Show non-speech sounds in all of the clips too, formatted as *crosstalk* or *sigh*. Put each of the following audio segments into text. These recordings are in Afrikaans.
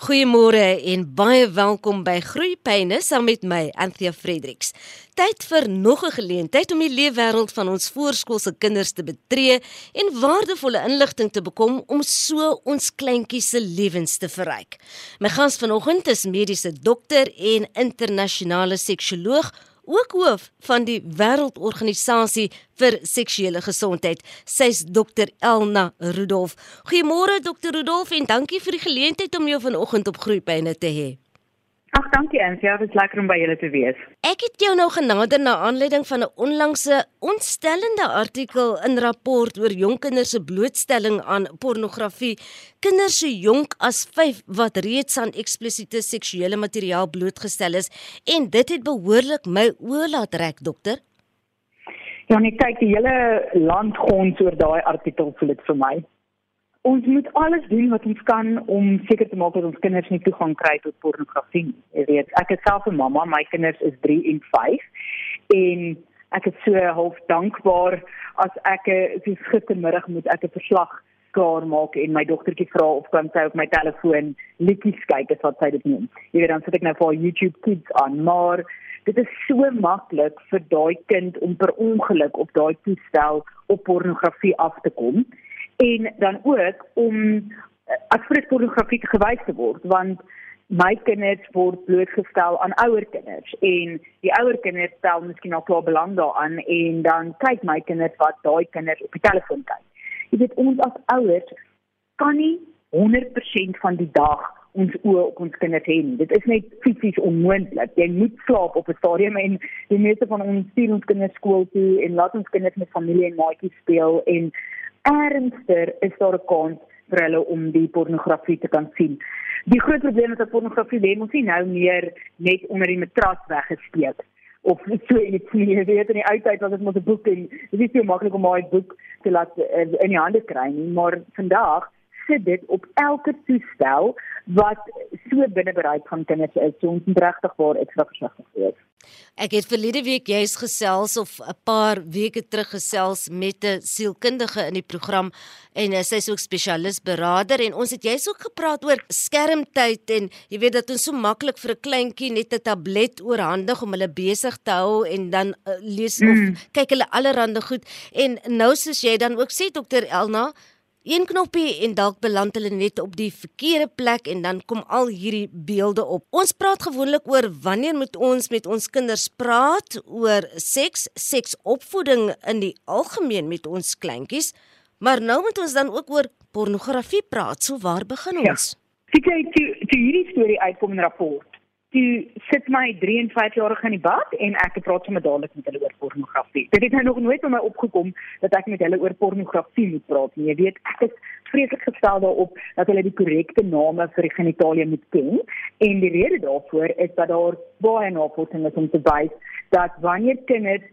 Goeiemôre en baie welkom by Groeipyne saam met my Anthea Fredericks. Tyd vir nog 'n geleentheid om die leefwêreld van ons voorskoolse kinders te betree en waardevolle inligting te bekom om so ons kleintjies se lewens te verryk. My gas vanoggend is mediese dokter en internasionale seksioloog ook hoof van die Wêreldorganisasie vir Seksuele Gesondheid. Sy's Dr Elna Rudolf. Goeiemôre Dr Rudolf en dankie vir die geleentheid om jou vanoggend op Groepyne te hê. Ag dankie Ansie, ja, dit is lekker om by julle te wees. Ek het jou nou genader na aanleiding van 'n onlangse ontstellende artikel in rapport oor jong kinders se blootstelling aan pornografie. Kinders so jonk as 5 wat reeds aan eksplisiete seksuele materiaal blootgestel is en dit het behoorlik my oë laat rek, dokter. Ja, net kyk die hele land gons oor daai artikel voel dit vir my ons moet alles doen wat ons kan om seker te maak dat ons kinders nie toegang kry tot pornografie nie. Jy weet, ek is self 'n mamma, my kinders is 3 en 5 en ek is so half dankbaar as ek so gistermiddag moet ek 'n verslag klaar maak en my dogtertjie vra of kan sy op my telefoon liedjies kyk as wat sy dit noem. Jy weet dan sit ek nou vir YouTube Kids aan, maar dit is so maklik vir daai kind om per ongeluk op daai toestel op pornografie af te kom en dan ook om eh, as vir pornografie gewys te word want my kinders word blootgestel aan ouer kinders en die ouer kinders stel miskien al klaar belang daaraan en dan kyk my kinders wat daai kinders op die telefoon kyk. Jy weet ons as ouers kan nie 100% van die dag ons oë op ons kinders hê nie. Dit is net fisies onmoontlik. Jy moet slaap op 'n stadium en die meeste van ons stuur ons kinders skool toe en laat ons kinders met familie en maatjies speel en ernstiger is daar 'n kans vir hulle om die pornografie te kan sien. Die groot probleem is dat pornografie lê mos nie nou meer net onder die matras weggesteek of so iets nie. Jy weet in die ou tyd was dit mos 'n boek en dit is nie maklik om 'n boek te laat uh, in die hande kry nie, maar vandag sit dit op elke toestel wat so binne bereik van kinders is. So ons moet regtig waar ekstra versigtig wees. Ek het verlede week jy's gesels of 'n paar weke terug gesels met 'n sielkundige in die program en uh, sy's ook spesialis beraader en ons het jy's ook gepraat oor skermtyd en jy weet dat ons so maklik vir 'n kleintjie net 'n tablet oorhandig om hulle besig te hou en dan uh, lees of mm. kyk hulle allerhande goed en nou soos jy dan ook sê dokter Elna een knoppie en dalk beland hulle net op die verkeerde plek en dan kom al hierdie beelde op. Ons praat gewoonlik oor wanneer moet ons met ons kinders praat oor seks, seksopvoeding in die algemeen met ons kleintjies, maar nou moet ons dan ook oor pornografie praat. So waar begin ja. ons? Ja. Ek het toe hierdie storie uitkom in 'n rapport toe sit my 53 jarige in die bad en ek praat sommer dadelik met hulle oor pornografie. Dit het nou nog nooit by my opgekom dat ek met hulle oor pornografie moet praat nie. Jy weet, ek is vreeslik gestel daarop dat hulle die korrekte name vir die genitalie moet ken en die rede daarvoor is dat daar baie navorsing is om te wys dat wanneer kinders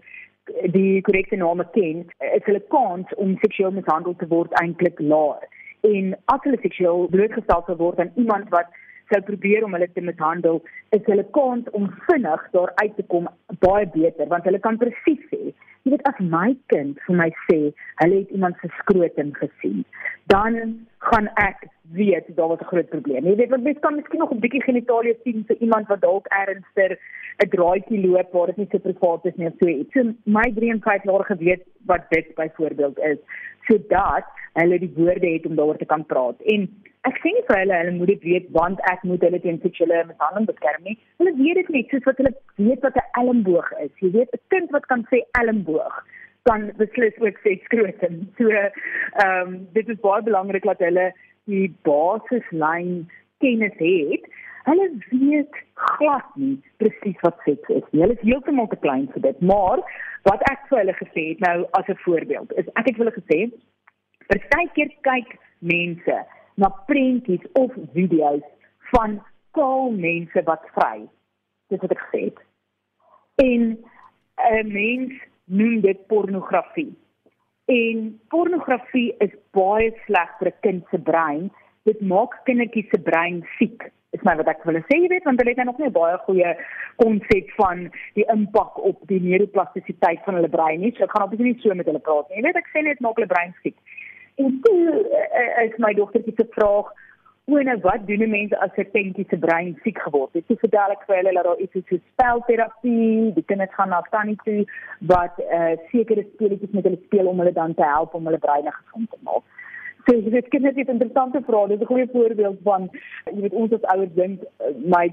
die korrekte name ken, is hulle kans om seksueel mishandel te word eintlik laer. En as hulle seksueel blootgestel word aan iemand wat sou probeer om hulle te mishandel, is hulle kans om vinnig daar uit te kom baie beter want hulle kan presies sê, jy weet as my kind vir my sê, hulle het iemand se skrotum gesien, dan gaan ek weet daar was 'n groot probleem. Jy weet wat mens kan miskien nog 'n bietjie genitalie sien vir iemand wat dalk ernstiger 'n draaitjie loop waar dit nie so privaat is nie of so iets. So my 3 en 5 jaar geweet wat dit byvoorbeeld is sodat hulle die woorde het om daaroor te kan praat. En ek sê nie vir hulle hulle moet dit weet want ek moet hulle teen seksuele mishandeling beskerm nie. Hulle weet dit net soos wat hulle weet wat 'n elmboog is. Jy weet 'n kind wat kan sê elmboog kan beslis ook sê skrotum. So ehm um, dit is baie belangrik dat hulle die basislyn kennis het. Hulle weet glad nie presies wat seks is nie. Hulle is heeltemal te klein vir dit. Maar wat ek vir hulle gesê het nou as 'n voorbeeld is ek het vir hulle gesê partykeer kyk mense na prentjies of video's van kaal mense wat vry. Dis wat ek gesê het. En 'n mens noem dit pornografie. En pornografie is baie sleg vir 'n kind se brein. Dit maak kindertjies se brein siek. Is my wat ek wil sê, jy weet, want hulle het nog nie baie goeie konsep van die impak op die neuroplastisiteit van hulle brein nie. So ek gaan op nie so met hulle praat. Jy weet, ek sê net maak hulle brein siek. En toe uh, is my dogtertjie se vraag, O nee, wat doen mense as 'n kindjie se brein siek geword het? Dis verduidelik vir hulle dat daar iets is so spelterapie, die kinders gaan na tannie toe wat uh, sekere speletjies met hulle speel om hulle dan te help om hulle breine gesond te maak. So jy weet kinders het interessante vrae. Dit is 'n goeie voorbeeld van jy weet ons as ouers dink uh, my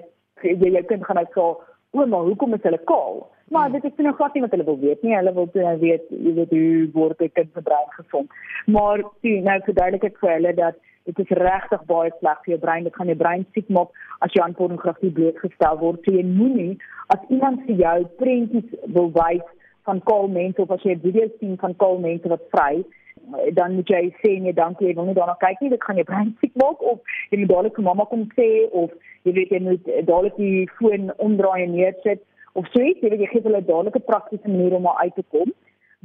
jy jou kind gaan nou sê, "Ouma, hoekom is hulle kaal?" Maar dit is nog glad nie wat hulle wil weet nie. Hulle wil nou weet jy weet hoe word 'n kind se brein gesond. Maar toe nou verduidelik ek vir hulle dat dit is regtig baie sleg vir jou brein. Dit gaan jou brein siek maak as jy aan pornografie blootgestel word. So jy moenie as iemand vir jou prentjies wil wys van kaal mense of as jy 'n video sien van kaal mense wat vry dan moet jy sê nee dankie jy wil nie daarna kyk nie dit gaan jou brein siek maak of jy moet dadelik vir mamma kom sê of jy weet jy moet dadelik die foon omdraai en neersit of so iets jy weet jy gee hulle dadelik 'n praktiese manier om uit te kom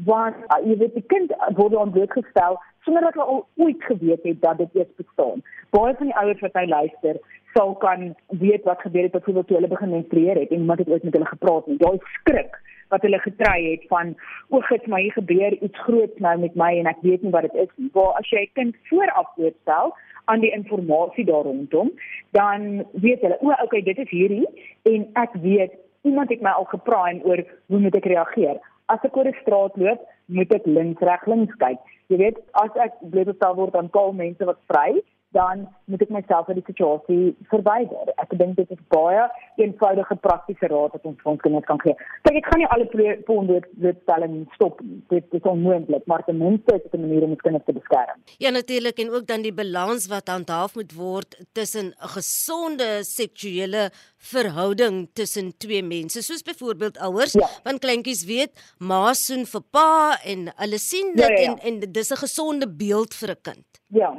want uh, jy weet die kind word aan blootgestel sonder dat hulle al ooit geweet het dat dit eers bestaan baie van die ouers wat hy luister sal kan weet wat gebeur het byvoorbeeld toe hulle begin menstrueer het en iemand het ooit met hulle gepraat en daai skrik wat hulle getry het van o, gits my hier gebeur iets groot nou met my en ek weet nie wat dit is nie. Waar as jy 'n kind vooraf voorstel aan die inligting daar rondom, dan weet hulle, o, okay, dit is hierdie en ek weet iemand het my al gepraai oor hoe moet ek reageer. As ek oor die straat loop, moet ek links reg links kyk. Jy weet, as ek blootgestel word aan kaal mense wat vry, dan moet ek myself uit die situasie verwyder. Ek dink dit is baie eenvoudige praktiese raad wat ons vir ons kinders kan gee. Kyk, ek gaan nie alle ponddoetstelling stop nie. Dit is onmoontlik, maar ten minste is dit 'n manier om ons kinders te beskerm. Ja, natuurlik en ook dan die balans wat handhaaf moet word tussen 'n gesonde seksuele verhouding tussen twee mense, soos byvoorbeeld ouers, ja. want kleintjies weet ma soen vir pa en hulle sien dit ja, ja, ja. en en dis 'n gesonde beeld vir 'n kind. Ja.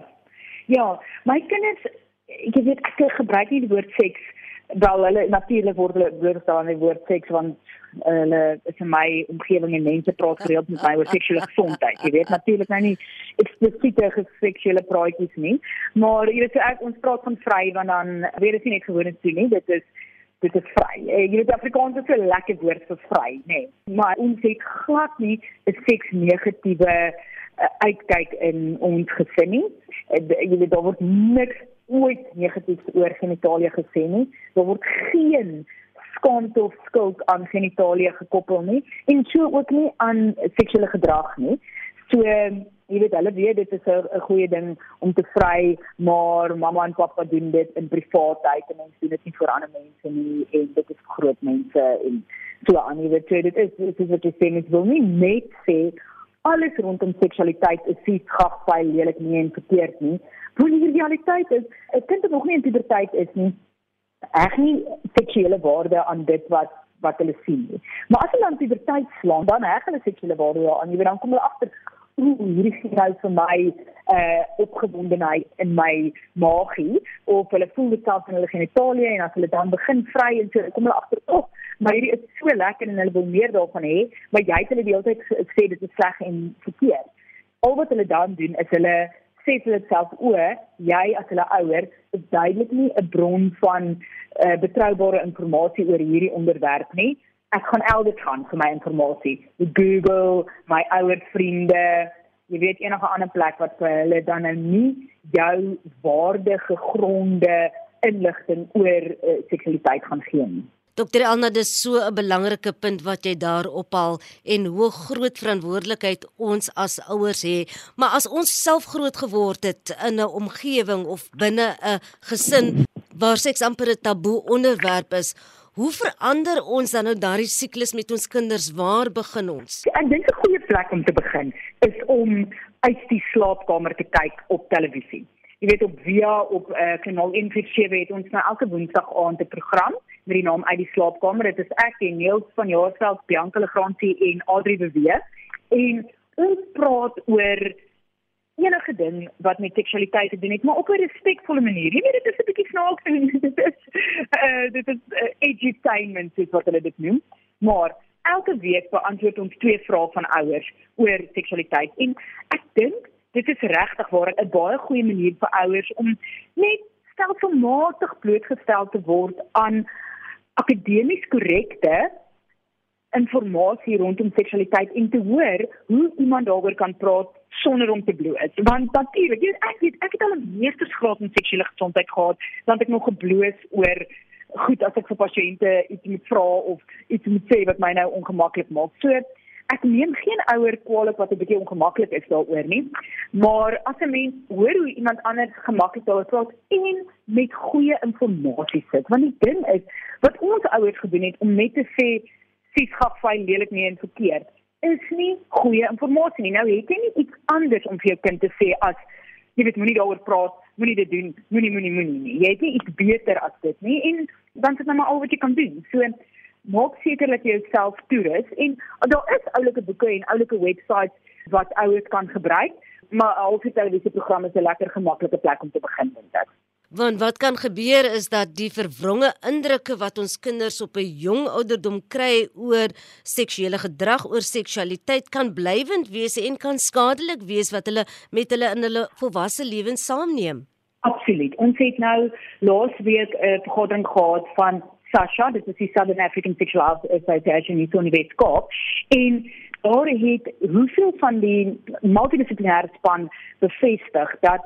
Ja, my kinders ek weet ek gebruik nie die woord seks wel hulle natuurlik word hulle blootgestel aan die woord seks want hulle is in my omgewing en mense praat gereeld met my oor seksuele gesondheid. Jy weet natuurlik nou nie eksplisiete seksuele praatjies nie, maar jy weet so ek ons praat van vry want dan weet dit nie net gewone toe nie, dit is dit is vry. Eh, jy weet Afrikaans is 'n lekker woord vir vry, nê. Nee. Maar ons het glad nie 'n seks negatiewe uh, uitkyk in ons gesin nie. Uh, jy weet daar word niks ooit negatiefs oor genitalie gesê nie. Daar word geen skaamte of skuld aan genitalie gekoppel nie en so ook nie aan seksuele gedrag nie. So jy weet hulle weet dit is 'n goeie ding om te vry, maar mamma en pappa doen dit in privaatheid en ons doen dit nie vir ander mense nie en dit is vir groot mense en so aan. Jy weet dit is dit is wat jy sê net wil nie net sê alles rondom seksualiteit is vies, gag, baie lelik nie en verkeerd nie. Want die realiteit is, 'n kind wat nog nie in puberteit is nie, reg nie seksuele waarde aan dit wat wat hulle sien nie. Maar as hulle aan puberteit slaan, dan reg hulle seksuele waarde aan, jy weet dan kom hulle agter hoe hierdie signaal vir my uh opgewondenheid in my maagie of hulle voel dit self in hulle genitalie en as hulle dan begin vry en so kom hulle agter, "Ag, oh, maar hierdie is so lekker en hulle wil meer daarvan hê, maar jy het hulle die hele tyd gesê dit is sleg en verkeerd. Al wat hulle dan doen is hulle sê vir hulle self o, jy as hulle ouer is duidelik nie 'n bron van uh, betroubare inligting oor hierdie onderwerp nie. Ek gaan elders gaan vir my inligting. Google, my ouer vriende, jy weet enige ander plek wat vir hulle dan nou nie jou waardige gronde inligting oor uh, seksualiteit gaan gee nie. Dokter Elna, dis so 'n belangrike punt wat jy daar ophal en hoe groot verantwoordelikheid ons as ouers het. Maar as ons self groot geword het in 'n omgewing of binne 'n gesin waar seks amper 'n taboe onderwerp is, hoe verander ons dan nou daardie siklus met ons kinders? Waar begin ons? Ek dink 'n goeie plek om te begin is om uit die slaapkamer te kyk op televisie. Jy weet op via op uh, kanaal 147 het ons nou elke woensdag aand 'n program met die naam uit die slaapkamer. Dit is ek en Neels van Jaarsveld, Bianca Legrandsie en Adri Bewe. En ons praat oor enige ding wat met seksualiteit te doen het, maar op 'n respekvolle manier. Jy weet dit is 'n bietjie snaaks en *laughs* dit is uh dit is uh, edutainment soos wat hulle dit noem. Maar elke week beantwoord ons twee vrae van ouers oor seksualiteit en ek dink dit is regtig waar 'n baie goeie manier vir ouers om net stelselmatig blootgestel te word aan akademies korrekte inligting rondom seksualiteit en te hoor hoe iemand daaroor kan praat sonder om te bloos. Want natuurlik, ek weet ek het al 'n meestersgraad in seksuele gesondheid gehad, dan het ek nog gebloos oor goed as ek vir pasiënte iets moet vra of iets moet sê wat my nou ongemaklik maak. So ek neem geen ouer kwaliek wat 'n bietjie ongemaklik is daaroor nie. Maar as 'n mens hoor hoe iemand anders gemaklik daaroor praat en met goeie inligting sit, want die ding is wat ons ouers gedoen het om net te sê sies gaf fyn lelik nie en verkeerd is nie goeie inligting nie. Nou het jy nie iets anders om vir jou kind te sê as jy weet moenie daaroor praat, moenie dit doen, moenie moenie moenie nie. Jy het nie iets beter as dit nie en dan is dit nou maar al wat jy kan doen. So maak seker dat jy jouself toerus en daar is oulike boeke en oulike websites wat ouers kan gebruik, maar al die televisieprogramme is 'n lekker gemaklike plek om te begin dink ek. Want wat kan gebeur is dat die verwronge indrukke wat ons kinders op 'n jong ouderdom kry oor seksuele gedrag, oor seksualiteit kan blywend wees en kan skadelik wees wat hulle met hulle in hulle volwasse lewens saamneem. Absoluut. Ons het nou laas week 'n uh, vergadering gehad van SASHA, dit is die Southern African Sexual Association in Sonibet Kaap en daar het hoeveel van die multidissiplinêre span bevestig dat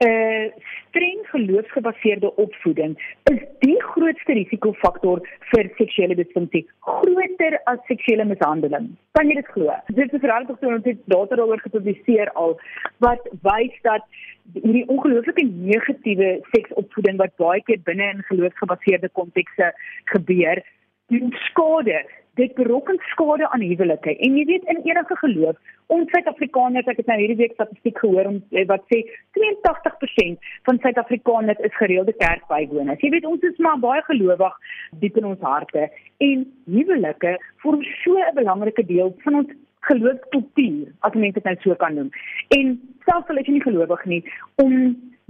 'n uh, streng geloofsgebaseerde opvoeding is die grootste risikofaktor vir seksuele disfunksie, groter as seksuele mishandeling. Kan jy dit glo? Dit is regtig so ons het data daaroor gepubliseer al wat wys dat hierdie ongelooflike negatiewe seksopvoeding wat baie keer binne in geloofsgebaseerde kontekste gebeur, doen skade dit berokken skade aan huwelike. En jy weet in enige geloof, ons Suid-Afrikaners, ek het nou hierdie week statistiek gehoor om eh, wat sê 82% van Suid-Afrikaners is gereelde kerkbywoners. Jy weet ons is maar baie gelowig diep in ons harte en huwelike vorm so 'n belangrike deel van ons geloofskultuur, as mense dit nou so kan noem. En selfs al is jy nie gelowig nie, om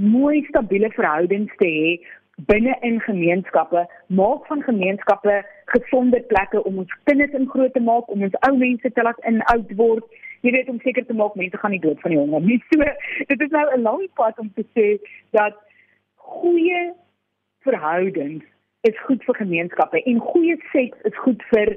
mooi stabiele verhoudings te hê binne in gemeenskappe, maak van gemeenskappe gesonde plekke om ons kinders in groot te maak, om ons ou mense te laat in oud word. Jy weet om seker te maak mense gaan nie dood van die honger nie. *laughs* So dit is nou 'n lang pad om te sê dat goeie verhoudings is goed vir gemeenskappe en goeie seks is goed vir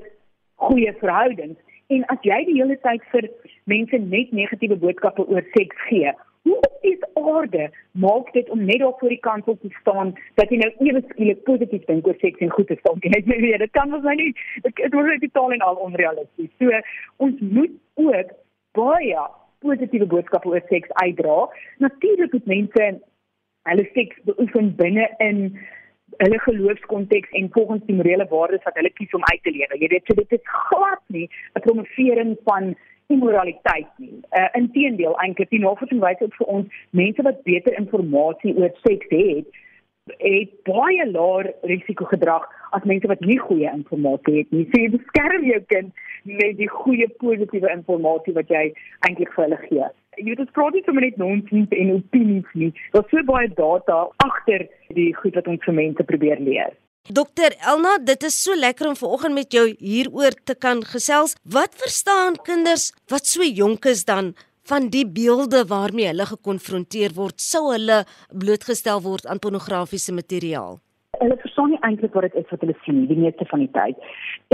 goeie verhoudings. En as jy die hele tyd vir mense net negatiewe boodskappe oor seks gee, hoe is aarde maak dit om net daar voor die kansel te staan dat jy nou ewe skielik positief dink oor seks en goed te staan. Jy weet, dit kan ons nou nie dit word net totaal en al onrealisties. So ons moet ook baie positiewe boodskappe oor seks uitdra. Natuurlik moet mense hulle seks beoefen binne in hulle geloofskonteks en volgens die morele waardes wat hulle kies om uit te lewe. Jy weet, so dit is glad nie 'n promovering van immoraliteit nie. Uh inteendeel eintlik die navorsing wys ook vir ons mense wat beter inligting oor seks het, het baie laer risiko gedrag as mense wat nie goeie inligting het nie. So jy beskerm jou kind met die goeie positiewe inligting wat jy eintlik vir hulle gee. Jy weet dit praat nie sommer net nonsens en opinies nie. Daar's so baie data agter die goed wat ons vir mense probeer leer. Dokter Elna, dit is so lekker om vanoggend met jou hieroor te kan gesels. Wat verstaan kinders wat so jonk is dan van die beelde waarmee hulle gekonfronteer word sou hulle blootgestel word aan pornografiese materiaal? Hulle verstaan nie eintlik wat dit is wat hulle sien die meeste van die tyd.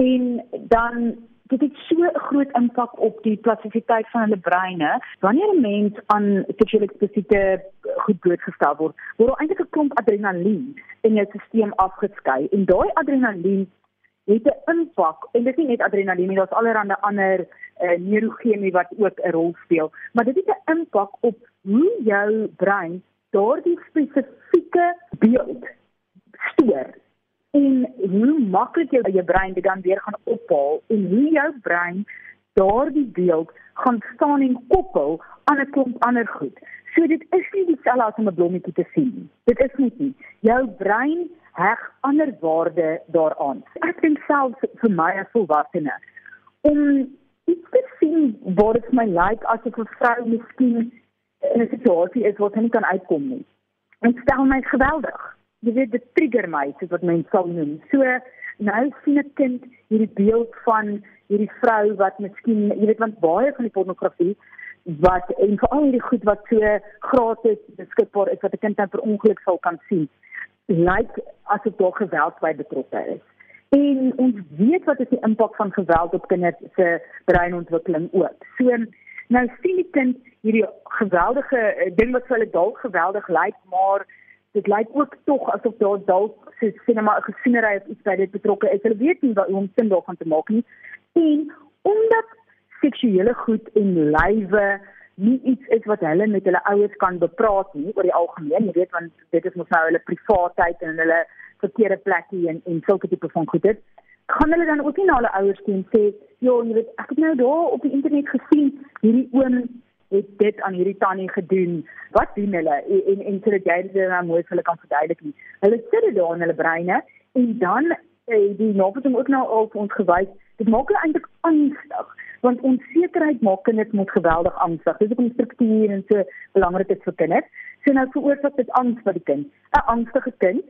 En dan dit het so 'n groot impak op die plastisiteit van hulle breine. Wanneer 'n mens aan seksuele eksposite goed blootgestel word, word eintlik 'n klomp adrenalien in jou stelsel afgeskei. En daai adrenalien het 'n impak. En dit is nie net adrenalien nie, daar's allerlei ander uh, neurogene wat ook 'n rol speel, maar dit het 'n impak op hoe jou brein daardie spesifieke beeld stoor en hoe maklik jou eie brein dit dan weer gaan ophaal en hoe jou brein daardie beeld gaan staan en koppel aan 'n klomp ander goed. So dit is nie dieselfde as om 'n blommetjie te sien. Dit is nie nie. Jou brein heg ander waarde daaraan. Ek dink self vir my as volwassene om iets te sien wat dit my like as 'n vrou miskien in 'n situasie is wat nie kan uitkom nie. Dit stel my geweldig jy weet dit trigger my soos wat mense sal noem. So nou sien 'n kind hierdie beeld van hierdie vrou wat miskien jy weet want baie van die pornografie wat en veral hierdie goed wat so gratis beskikbaar is wat 'n kind dan per ongeluk sal kan sien. Lyk like, asof daar geweld by betrokke is. En ons weet wat is die impak van geweld op kinders se breinontwikkeling ook. So Nou sien die kind hierdie geweldige uh, ding wat vir hulle dalk geweldig lyk, maar dit lyk ook tog asof daar dalk so sinema 'n gesienery of iets by dit betrokke is. Hulle weet nie wat om sin daarvan te maak nie. En omdat seksuele goed en lywe nie iets is wat hulle met hulle ouers kan bepraat nie oor die algemeen, jy weet want dit is mos nou hulle privaatheid en hulle verkeerde plekkie en en sulke tipe van goed dit. Kan hulle dan ook nie na hulle ouers toe sê, "Jo, jy weet, ek het nou daar op die internet gesien hierdie oom het dit aan hierdie tannie gedoen. Wat doen hulle?" En en, en sodat jy dit nou mooi vir hulle kan verduidelik nie. Hulle sit dit daar in hulle breine en dan eh, die navorsing ook nou al vir ons gewys, dit maak hulle eintlik angstig want onsekerheid maak kinders met geweldig angstig. Dis hoekom struktuur en so belangrik is vir kinders. So nou veroorsaak dit angs vir die kind. 'n Angstige kind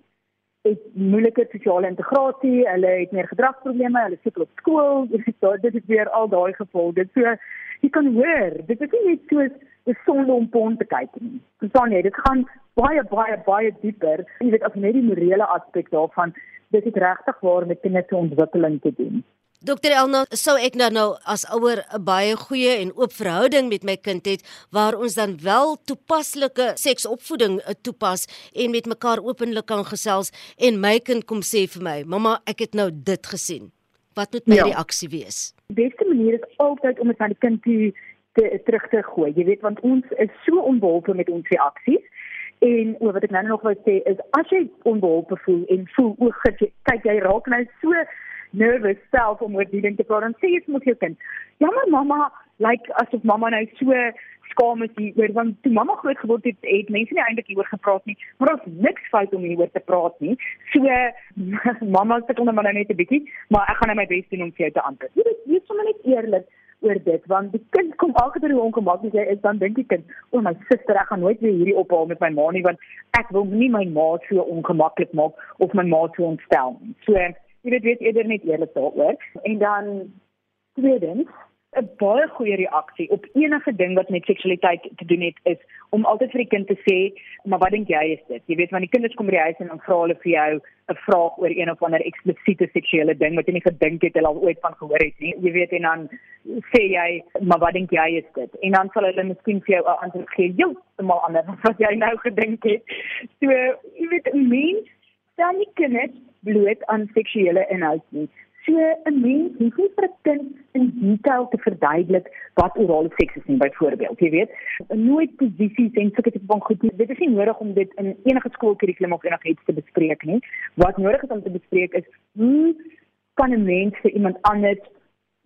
het moeilike sosiale integrasie, hulle het meer gedragsprobleme, hulle sukkel op skool, *laughs* dit is weer al daai gevolge. So jy kan hoor, dit is nie net so 'n sonde om pon te kyk nie. Verstaan jy? Dit gaan baie baie baie dieper. Jy weet as net die morele aspek daarvan, dit is regtig waar met kinders se ontwikkeling te doen. Dokter Elna, sou ek nou nou as ouer 'n baie goeie en oop verhouding met my kind het waar ons dan wel toepaslike seksopvoeding eh, toepas en met mekaar openlik kan gesels en my kind kom sê vir my, "Mamma, ek het nou dit gesien." Wat moet my ja. reaksie wees? Die beste manier is altyd om dit aan die kind te, te terug te gooi. Jy weet want ons is so onbeholpe met ons reaksies. En wat ek nou nog wou sê is as jy onbeholpe voel en voel o, kyk jy raak nou so nervous self om oor die ding te praat en sê jy moet jou kind. Ja maar mamma, like asof mamma nou so skaam is hieroor want toe mamma groot geword het, het mense nie eintlik hieroor gepraat nie, maar ons niks fout om hieroor te praat nie. So *laughs* mamma sê kom nou maar net 'n bietjie, maar ek gaan nou my bes doen om vir jou te antwoord. Jy weet, jy is sommer net eerlik oor dit want die kind kom agter hoe ongemaklik jy is dan dink die kind o my suster ek gaan nooit weer hierdie ophaal met my ma nie want ek wil nie my ma so ongemaklik maak of my ma so ontstel nie. So jy weet weet eerder net eerlik daaroor en dan tweedens 'n baie goeie reaksie op enige ding wat met seksualiteit te doen het is om altyd vir die kind te sê, "Maar wat dink jy is dit?" Jy weet wanneer die kinders kom by die huis en dan vra hulle vir jou 'n vraag oor een of ander eksplisiete seksuele ding wat jy nie gedink het hulle al ooit van gehoor het nie. Jy weet en dan sê jy, "Maar wat dink jy is dit?" En dan sal hulle miskien vir jou 'n antwoord gee, "Heeltemal anders as wat jy nou gedink het." So, jy weet, mens stel nie kinders bloot aan seksuele inhoud nie. So 'n mens hoef nie vir 'n kind in detail te verduidelik wat orale seks is nie, byvoorbeeld. Jy weet, nooit posisies en sulke tipe van goed. Dit is nie nodig om dit in enige skoolkurrikulum of enigiets te bespreek nie. Wat nodig is om te bespreek is hoe kan 'n mens vir iemand anders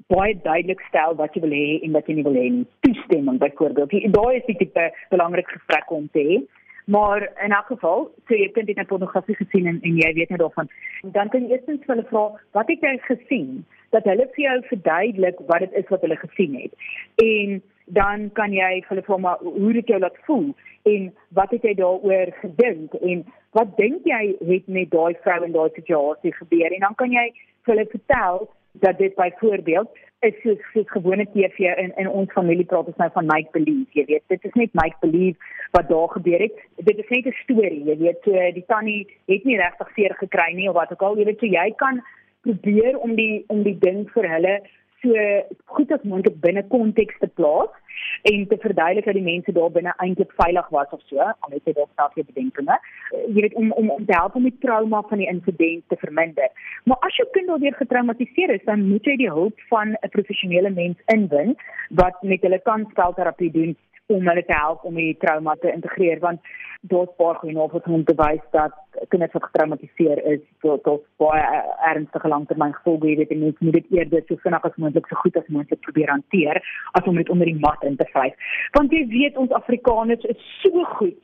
baie duidelik stel wat jy wil hê en wat jy nie wil hê nie. Toestemming byvoorbeeld. Daai is die tipe belangrike gesprek om te hê. Maar in elk geval, so jy kind het net pornografie gesien en, en jy weet net daarvan. Dan kan jy eerstens vir hulle vra, wat het jy gesien? Dat hulle vir jou verduidelik wat dit is wat hulle gesien het. En dan kan jy vir hulle vra maar hoe dit jou laat voel en wat het jy daaroor gedink en wat dink jy het met daai vrou in daai situasie gebeur? En dan kan jy vir hulle vertel dat dit byvoorbeeld is soos, soos gewone TV in in ons familie praat ons nou van make believe jy weet. Dit is net make believe wat daar gebeur het. Dit is net 'n storie jy weet. So die tannie het nie regtig seer gekry nie of wat ook al. Jy weet so jy kan probeer om die om die ding vir hulle so goed as moontlik binne konteks te plaas en te verduidelik dat die mense daar binne eintlik veilig was of so, al het jy dalk self jou bedenkinge. Jy weet om om om te help om die trauma van die insident te verminder. Maar as jou kind al weer getraumatiseer is, dan moet jy die hulp van 'n professionele mens inwin wat met hulle kan spelterapie doen om hulle te help om die trauma te integreer want daar's baie goeie navorsing om te wys dat kinders wat getraumatiseer is tot baie ernstige langtermyn gevolge het en mens moet dit eerder so vinnig as moontlik so goed as moontlik probeer hanteer as om dit onder die mat in te vryf. Want jy weet ons Afrikaners is so goed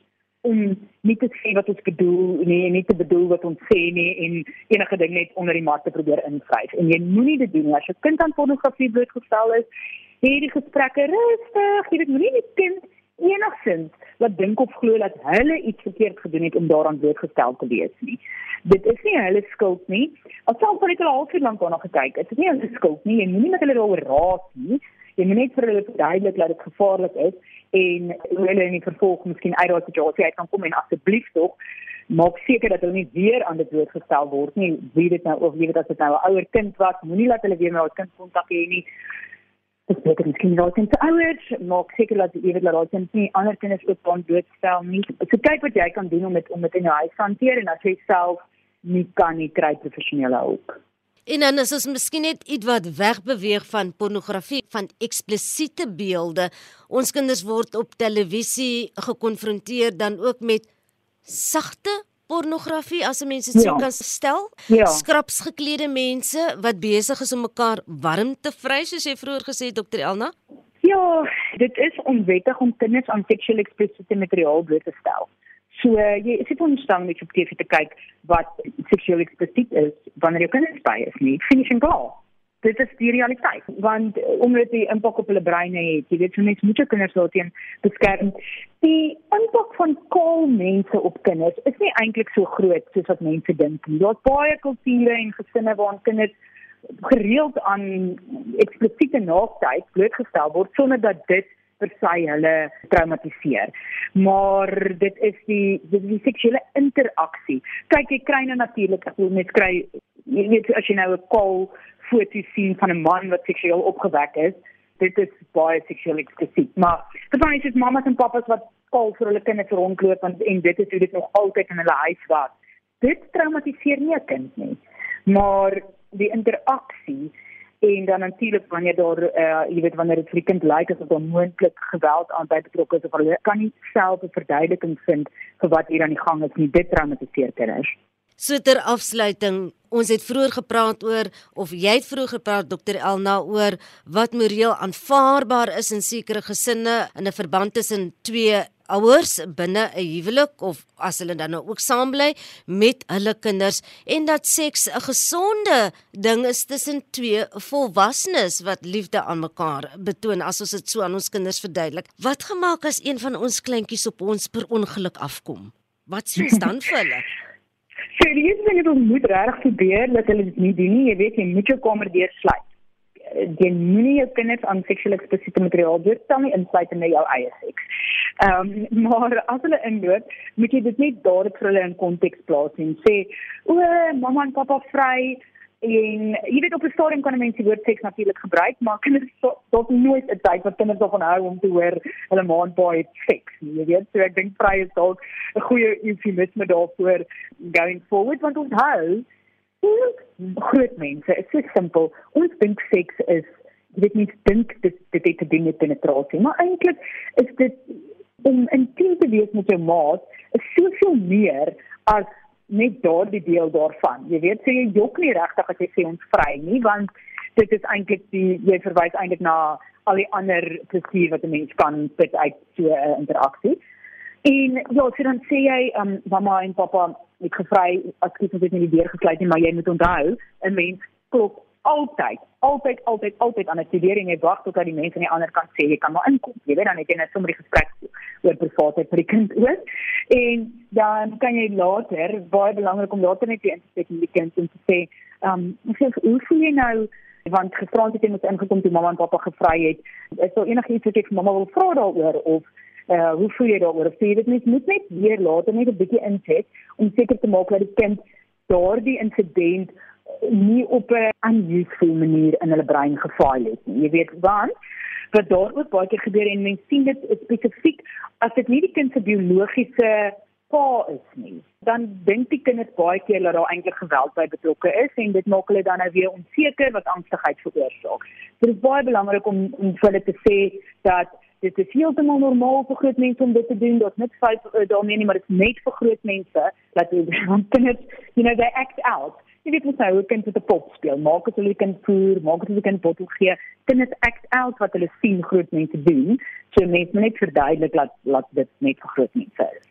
om nie te sê wat ons bedoel nie, nie te bedoel wat ons sê nie en enige ding net onder die mat te probeer invryf. En jy moenie dit doen as jou kind aan pornografie blootgestel is. Hierdie gesprekke rustig, jy weet moenie die kind enigsins wat dink of glo dat hulle iets verkeerd gedoen het om daaraan blootgestel te wees nie. Dit is nie hulle skuld nie. Al sou hulle net al halfuur lank daarna gekyk het, dit is nie hulle skuld nie. Jy moenie met hulle daaroor raas nie. Jy moet net vir hulle verduidelik dat dit gevaarlik is en hulle in die vervolg miskien uit daardie situasie uit kan kom en asseblief tog maak seker dat hulle nie weer aan dit blootgestel word nie. Wie dit nou of wie dit as dit nou 'n ouer kind was, moenie laat hulle weer met daai kind kontak hê nie dis beter miskien raak in te ouers, maak seker dat jy weet dat raak nie ander kinders ook dan doodstel nie. So kyk wat jy kan doen om dit om dit in jou huis te hanteer en as jy self nie kan nie kry professionele hulp. En dan is ons miskien net iets wat wegbeweeg van pornografie, van eksplisiete beelde. Ons kinders word op televisie gekonfronteer dan ook met sagte pornografie as 'n mens dit ja. sou kan stel. Ja. Skraps geklede mense wat besig is om mekaar warm te vry soos jy vroeër gesê het Dr Elna. Ja, dit is onwettig om kinders aan seksueel eksplisiete materiaal bloot te stel. So jy sit onstaan met op TV te kyk wat seksueel eksplisiet is wanneer jou kinders by is nie. Finishing goal dit is die realiteit want eh, omdat die impak op hulle breine het jy weet so net moet jou kinders daarteen beskerm die impak van kool mense op kinders is nie eintlik so groot soos wat mense dink nie daar's baie kulture en gesinne waar kinders gereeld aan eksplisiete naaktheid blootgestel word sonder dat dit per se hulle traumatiseer. Maar dit is die dit is die seksuele interaksie. Kyk, jy kry nou natuurlik as jy net kry jy weet as jy nou 'n kol foto's sien van 'n man wat seksueel opgewek is, dit is baie seksueel eksplisiet. Maar dit is net mamas en papas wat kol vir hulle kinders rondloop en, en dit is hoe dit nog altyd in hulle huis was. Dit traumatiseer nie 'n kind nie. Maar die interaksie en dan natuurlik wanneer daar uh, jy weet wanneer dit vir die kind lyk asof daar moontlik geweld aan by betrokke is of hulle kan nie self 'n verduideliking vind vir wat hier aan die gang is nie dit traumatiseer kinders. So ter afsluiting, ons het vroeër gepraat oor of jy het vroeër gepraat Dr Elna oor wat moreel aanvaarbaar is in sekere gesinne in 'n verband tussen twee ouers binne 'n huwelik of as hulle dan nou ook saam bly met hulle kinders en dat seks 'n gesonde ding is tussen twee volwassenes wat liefde aan mekaar betoon as ons dit so aan ons kinders verduidelik. Wat gemaak as een van ons kleintjies op ons per ongeluk afkom? Wat sê ons dan vir hulle? *laughs* So die eerste ding wat moet reg gebeur dat hulle dit nie doen nie, jy weet jy moet jou kamer deursluit. Jy moenie jou kinders aan seksueel eksplisiete materiaal deurstel nie insluit in jou eie seks. Ehm um, *laughs* maar as hulle inloop, moet jy dit net dadelik vir hulle in konteks plaas en sê, "O, mamma en pappa vry, En jy weet op 'n stadium kan mense woord seks natuurlik gebruik, maar kinders tot nooit 'n tyd wat kinders daarvan hou om te hoor hulle ma en pa het seks nie. Jy weet, so ek dink vry is dalk 'n goeie eufemisme daarvoor going forward want ons hou groot mense, dit is so simpel. Ons dink seks is jy weet nie dink dit dit het te doen met penetrasie, maar eintlik is dit om intiem te wees met jou maat is soveel meer as net daardie deel daarvan. Jy weet sê jy jok nie regtig as jy sê ons vry nie, want dit is eintlik die jy verwys eintlik na al die ander plesier wat 'n mens kan put uit so 'n uh, interaksie. En ja, so dan sê jy um, mamma en pappa ek gevry as ek nie die deur gesluit nie, maar jy moet onthou 'n mens klop altyd, altyd, altyd, altyd aan 'n studering jy wag tot dat die mense aan die ander kant sê jy kan maar inkom. Jy weet dan het jy net sommer die gesprek oor privaatheid vir die kind ook. En dan kan jy later baie belangrik om later net weer in te steek met die kind en te sê, ehm, um, hoe voel jy nou want gisterand het jy met ingekom toe mamma en pappa gevry het. Is daar enigiets wat ek vir mamma wil vra daaroor of uh hoe voel jy daaroor? Sê dit net moet net weer later net 'n bietjie inset om seker te maak dat die kind daardie insident nie op 'n unusual manier in hulle brein gefaal het nie. Jy weet want wat daar ook baie keer gebeur en mense sien dit spesifiek as dit nie die kind se biologiese pa is nie. Dan dink die kinders baie keer dat daar eintlik geweld by betrokke is en dit maak hulle dan nou weer onseker wat angstigheid veroorsaak. So dit is baie belangrik om om vir hulle te sê dat dit is heeltemal normaal vir groot mense om dit te doen. Dit is net fout uh, daarmee nie, maar dit is net vir groot mense dat hulle *laughs* kinders, you know, they act out jy weet mos nou hoe kind met 'n pop speel, maak dit hulle kind voer, maak dit hulle kind bottel gee, kinders act out wat hulle sien groot mense doen, so mense moet net verduidelik dat dat dit net vir groot mense is.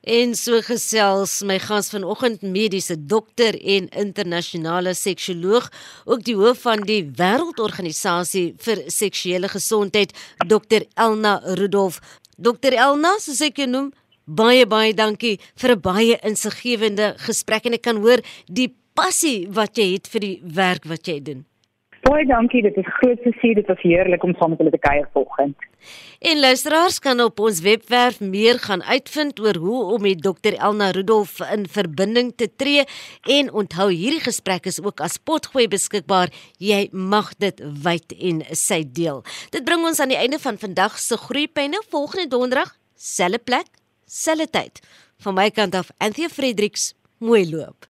En so gesels my gas vanoggend mediese dokter en internasionale seksioloog, ook die hoof van die Wêreldorganisasie vir Seksuele Gesondheid, Dr Elna Rudolf. Dr Elna, soos ek jou noem, baie baie dankie vir 'n baie insiggewende gesprek en ek kan hoor die passie wat jy het vir die werk wat jy doen. Baie dankie, dit is groot plesier, dit was heerlik om saam met julle te kuier vanoggend. En luisteraars kan op ons webwerf meer gaan uitvind oor hoe om met Dr Elna Rudolf in verbinding te tree en onthou hierdie gesprek is ook as potgooi beskikbaar. Jy mag dit wyd en sy deel. Dit bring ons aan die einde van vandag se groeipenne. Volgende donderdag, selfe plek, selfe tyd. Van my kant af, Anthea Fredericks, mooi loop.